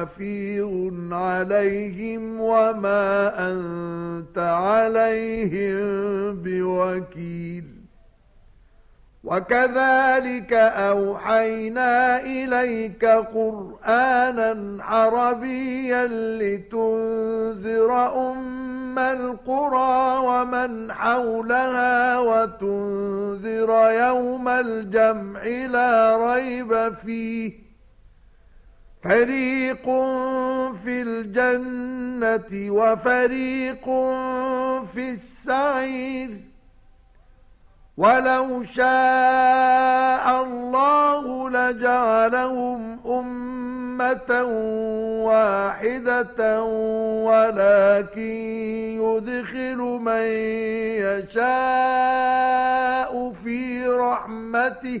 حفيظ عليهم وما أنت عليهم بوكيل وكذلك أوحينا إليك قرآنا عربيا لتنذر أم القرى ومن حولها وتنذر يوم الجمع لا ريب فيه فريق في الجنة وفريق في السعير ولو شاء الله لجعلهم أمة واحدة ولكن يدخل من يشاء في رحمته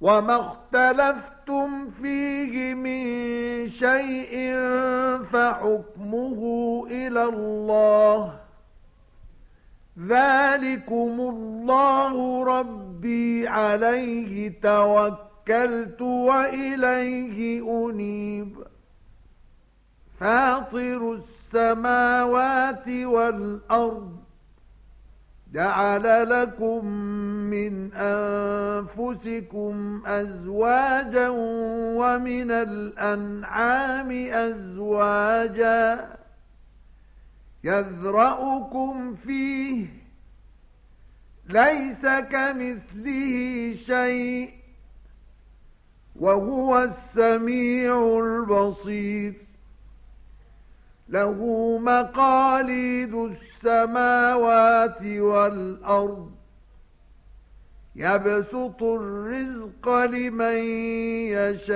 وما اختلفتم فيه من شيء فحكمه إلى الله. ذلكم الله ربي عليه توكلت وإليه أنيب. فاطر السماوات والأرض جعل لكم من أنفسكم أزواجا ومن الأنعام أزواجا يذرأكم فيه ليس كمثله شيء وهو السميع البصير له مقاليد السماوات والأرض. يبسط الرزق لمن يشاء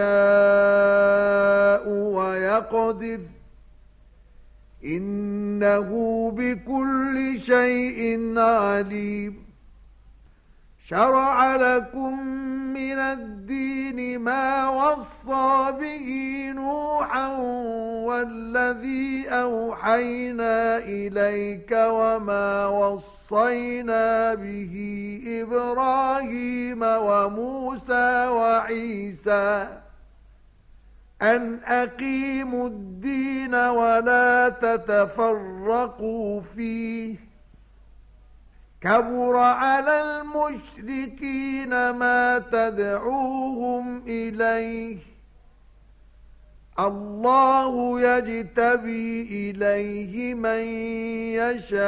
ويقدر. إنه بكل شيء عليم. شرع لكم من الدين ما وصى به نوحا والذي أوحينا إليك وما وصينا به إبراهيم وموسى وعيسى أن أقيموا الدين ولا تتفرقوا فيه كبر على المشركين ما تدعوهم إليه. الله يجتبي إليه من يشاء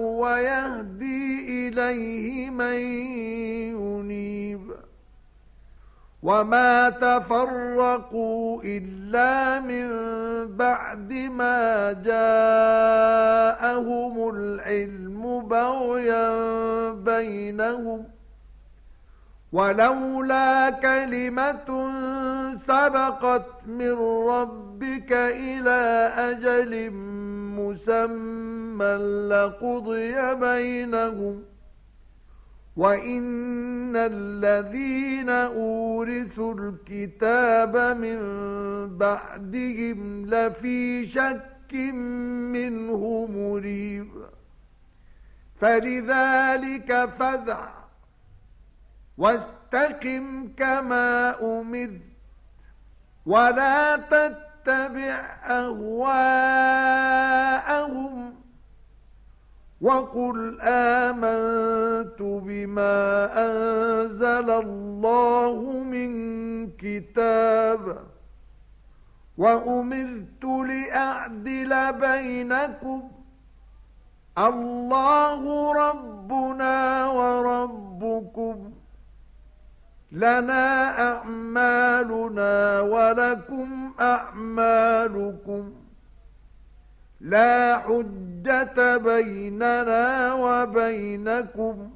ويهدي إليه من وما تفرقوا إلا من بعد ما جاءهم العلم بينهم ولولا كلمة سبقت من ربك إلى أجل مسمى لقضي بينهم وَإِنَّ الَّذِينَ أُورِثُوا الْكِتَابَ مِنْ بَعْدِهِمْ لَفِي شَكٍّ مِّنْهُ مُرِيبٍ فَلِذَلِكَ فَدْعَ وَاسْتَقِمْ كَمَا أُمِرْتَ وَلَا تَتَّبِعْ أَهْوَاءَهُمْ وَقُلْ آمَنْتُ بِمَا أَنزَلَ اللَّهُ مِنْ كِتَابٍ وَأُمِرْتُ لِأَعْدِلَ بَيْنَكُمْ اللَّهُ رَبُّنَا وَرَبُّكُمْ لَنَا أَعْمَالُنَا وَلَكُمْ أَعْمَالُكُمْ لا حجة بيننا وبينكم.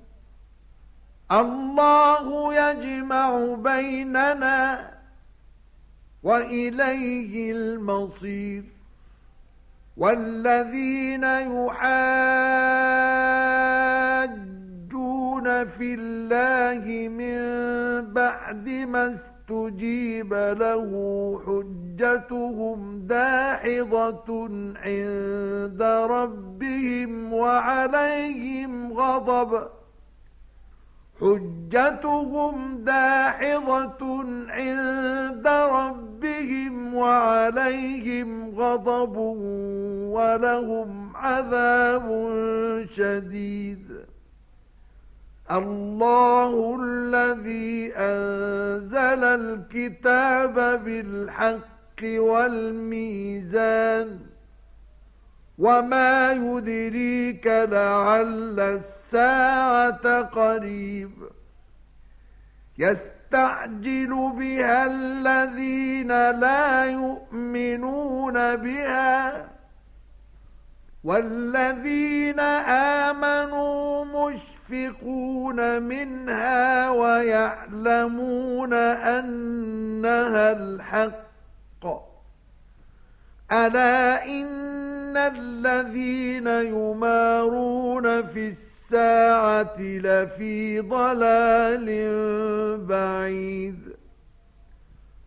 الله يجمع بيننا وإليه المصير. والذين يحاجون في الله من بعد ما استجيب له حجتهم داحضة عند ربهم وعليهم غضب. حجتهم داحضة عند ربهم وعليهم غضب ولهم عذاب شديد. الله الذي أنزل الكتاب بالحق والميزان وما يدريك لعل الساعة قريب يستعجل بها الذين لا يؤمنون بها والذين آمنوا مشركين يشفقون منها ويعلمون أنها الحق. ألا إن الذين يمارون في الساعة لفي ضلال بعيد.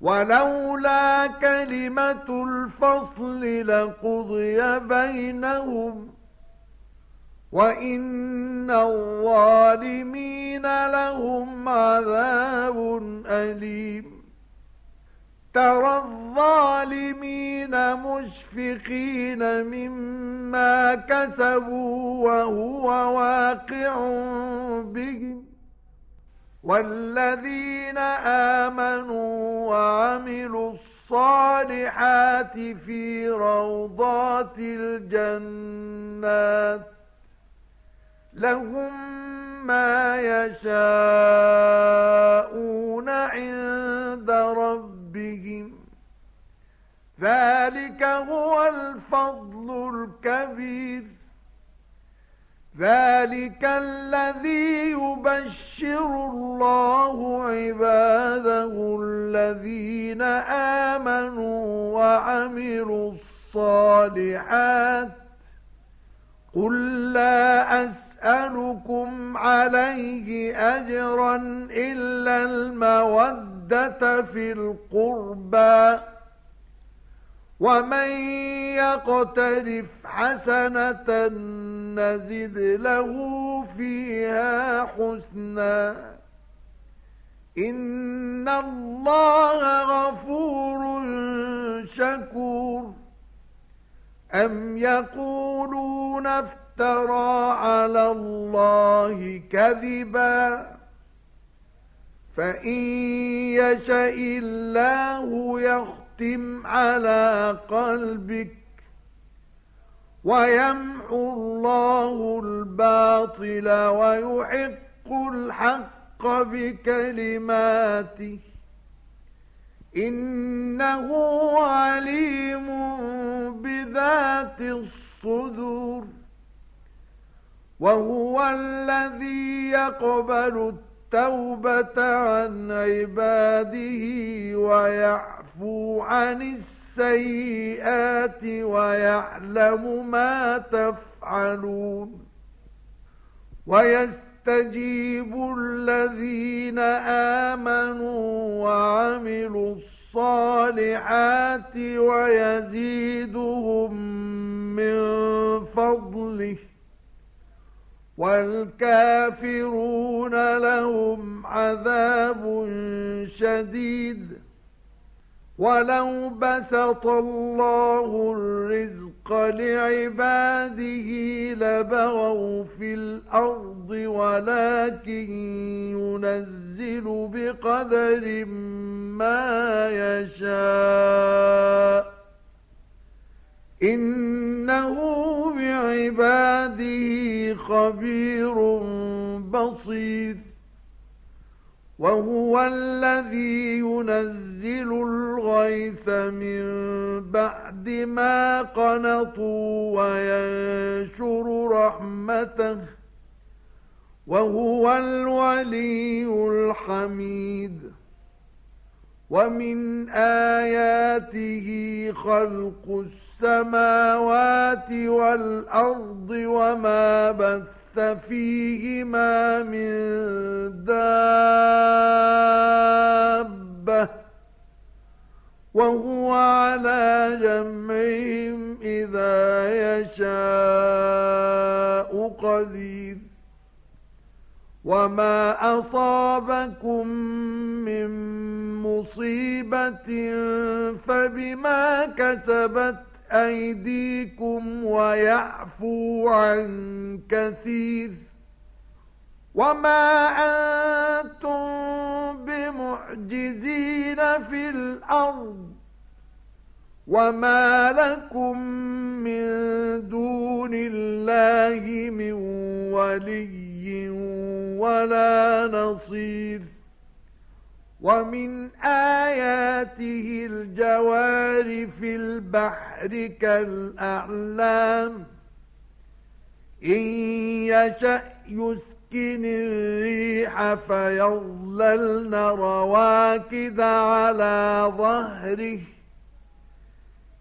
ولولا كلمة الفصل لقضي بينهم وإن الظالمين لهم عذاب أليم. ترى الظالمين مشفقين مما كسبوا وهو واقع بهم. والذين آمنوا وعملوا الصالحات في روضات الجنات لهم ما يشاءون ذلك الذي يبشر الله عباده الذين آمنوا وعملوا الصالحات. قل لا أسألكم عليه أجرا إلا المودة في القربى. ومن يقترف حسنة نزد له فيها حسنا إن الله غفور شكور أم يقولون افترى على الله كذبا فإن يشأ الله يختم على قلبك ويمحو الله الباطل ويحق الحق بكلماته. إنه عليم بذات الصدور وهو الذي يقبل التوبة عن عباده ويعفو عن السيئات ويعلم ما تفعلون ويستجيب الذين آمنوا وعملوا الصالحات ويزيدهم من فضله والكافرون لهم عذاب شديد ولو بسط الله الرزق لعباده لبغوا في الأرض ولكن ينزل بقدر ما يشاء إنه بعباده خبير بصير وهو الذي ينزل الغيث من بعد ما قنطوا وينشر رحمته وهو الولي الحميد. ومن آياته خلق السماوات والأرض وما بث فيهما من دابة وهو على جمعهم إذا يشاء قدير. وما أصابكم من مصيبة فبما كسبت أيديكم ويعفو عن كثير وما أنتم بمعجزين في الأرض وما لكم من دون الله من ولي ولا نصير ومن آياته الجوار في البحر كالأعلام. إن يشأ يسكن الريح فيظللن رواكد على ظهره.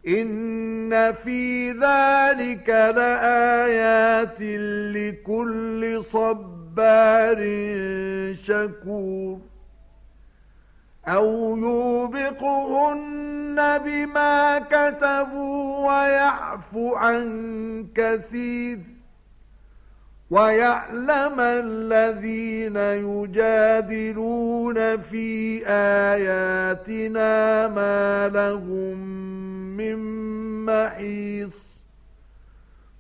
إن في ذلك لآيات لكل صبار شكور. أو يوبقهن بما كتبوا ويعفو عن كثير ويعلم الذين يجادلون في آياتنا ما لهم من محيص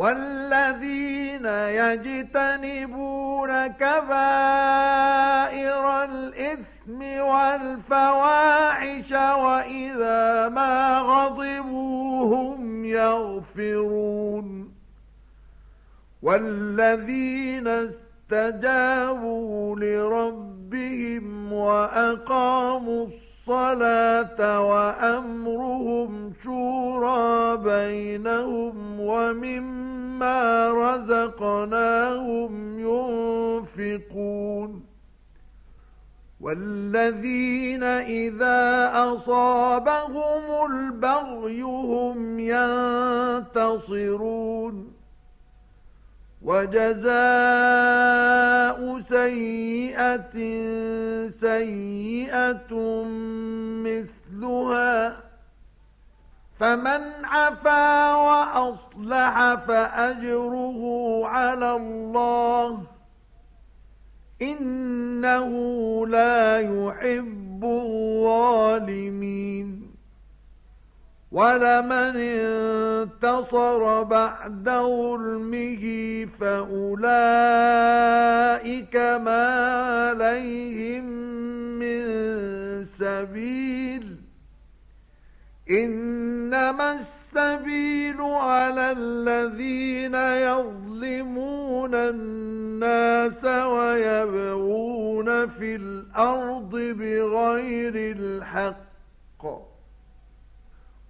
والذين يجتنبون كبائر الإثم والفواحش وإذا ما غضبوا هم يغفرون. والذين استجابوا لربهم وأقاموا الصلاة الصلاة وأمرهم شورى بينهم ومما رزقناهم ينفقون. والذين إذا أصابهم البغي هم ينتصرون. وجزاء سيئة سيئة مثلها فمن عفا وأصلح فأجره على الله إنه لا يحب الظالمين ولمن انتصر بعد ظلمه فأولئك ما عليهم من سبيل. إنما السبيل على الذين يظلمون الناس ويبغون في الأرض بغير الحق.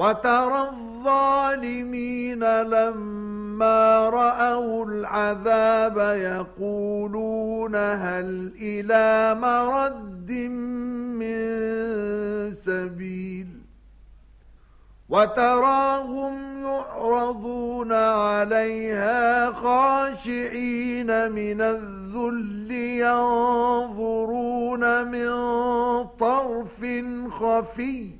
وترى الظالمين لما رأوا العذاب يقولون هل إلى مرد من سبيل وتراهم يعرضون عليها خاشعين من الذل ينظرون من طرف خفي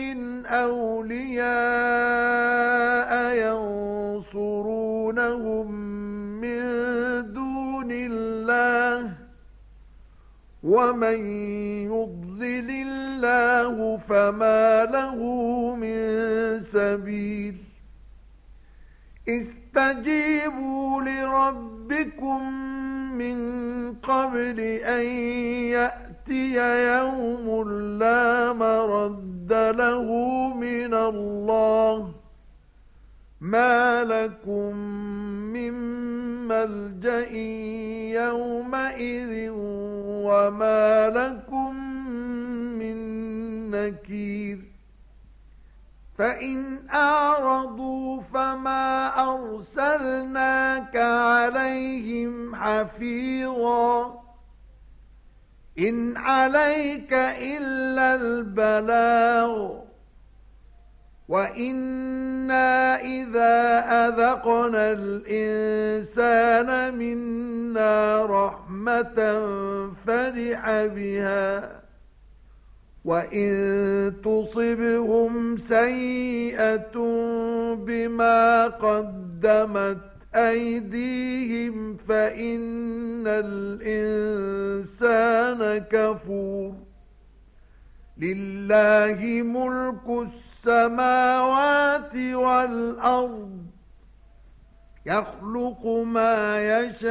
من أولياء ينصرونهم من دون الله ومن يضلل الله فما له من سبيل استجيبوا لربكم من قبل أن يأتي يوم لا مرد له من الله. ما لكم من ملجأ يومئذ وما لكم من نكير. فإن أعرضوا فما أرسلناك عليهم حفيظاً. إن عليك إلا البلاغ وإنا إذا أذقنا الإنسان منا رحمة فرح بها وإن تصبهم سيئة بما قدمت أيديهم فإن الإنسان كفور. لله ملك السماوات والأرض يخلق ما يشاء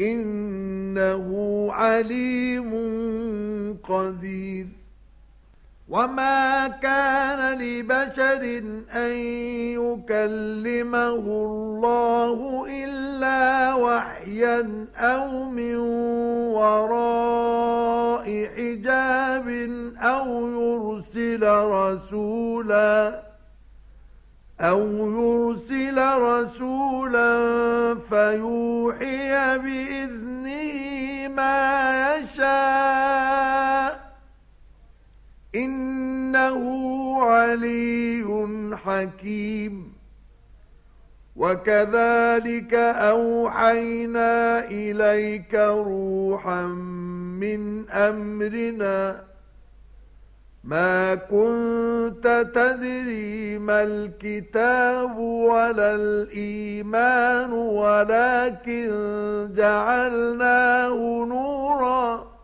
إنه عليم قدير. وما كان لبشر أن يكلمه الله إلا وحيا أو من وراء حجاب أو يرسل رسولا أو يرسل رسولا فيوحي بإذنه ما يشاء. إنه علي حكيم. وكذلك أوحينا إليك روحا من أمرنا ما كنت تدري ما الكتاب ولا الإيمان ولكن جعلناه نوراً.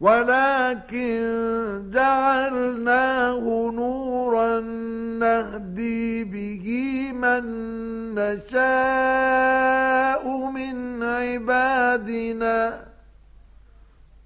ولكن جعلناه نورا نهدي به من نشاء من عبادنا.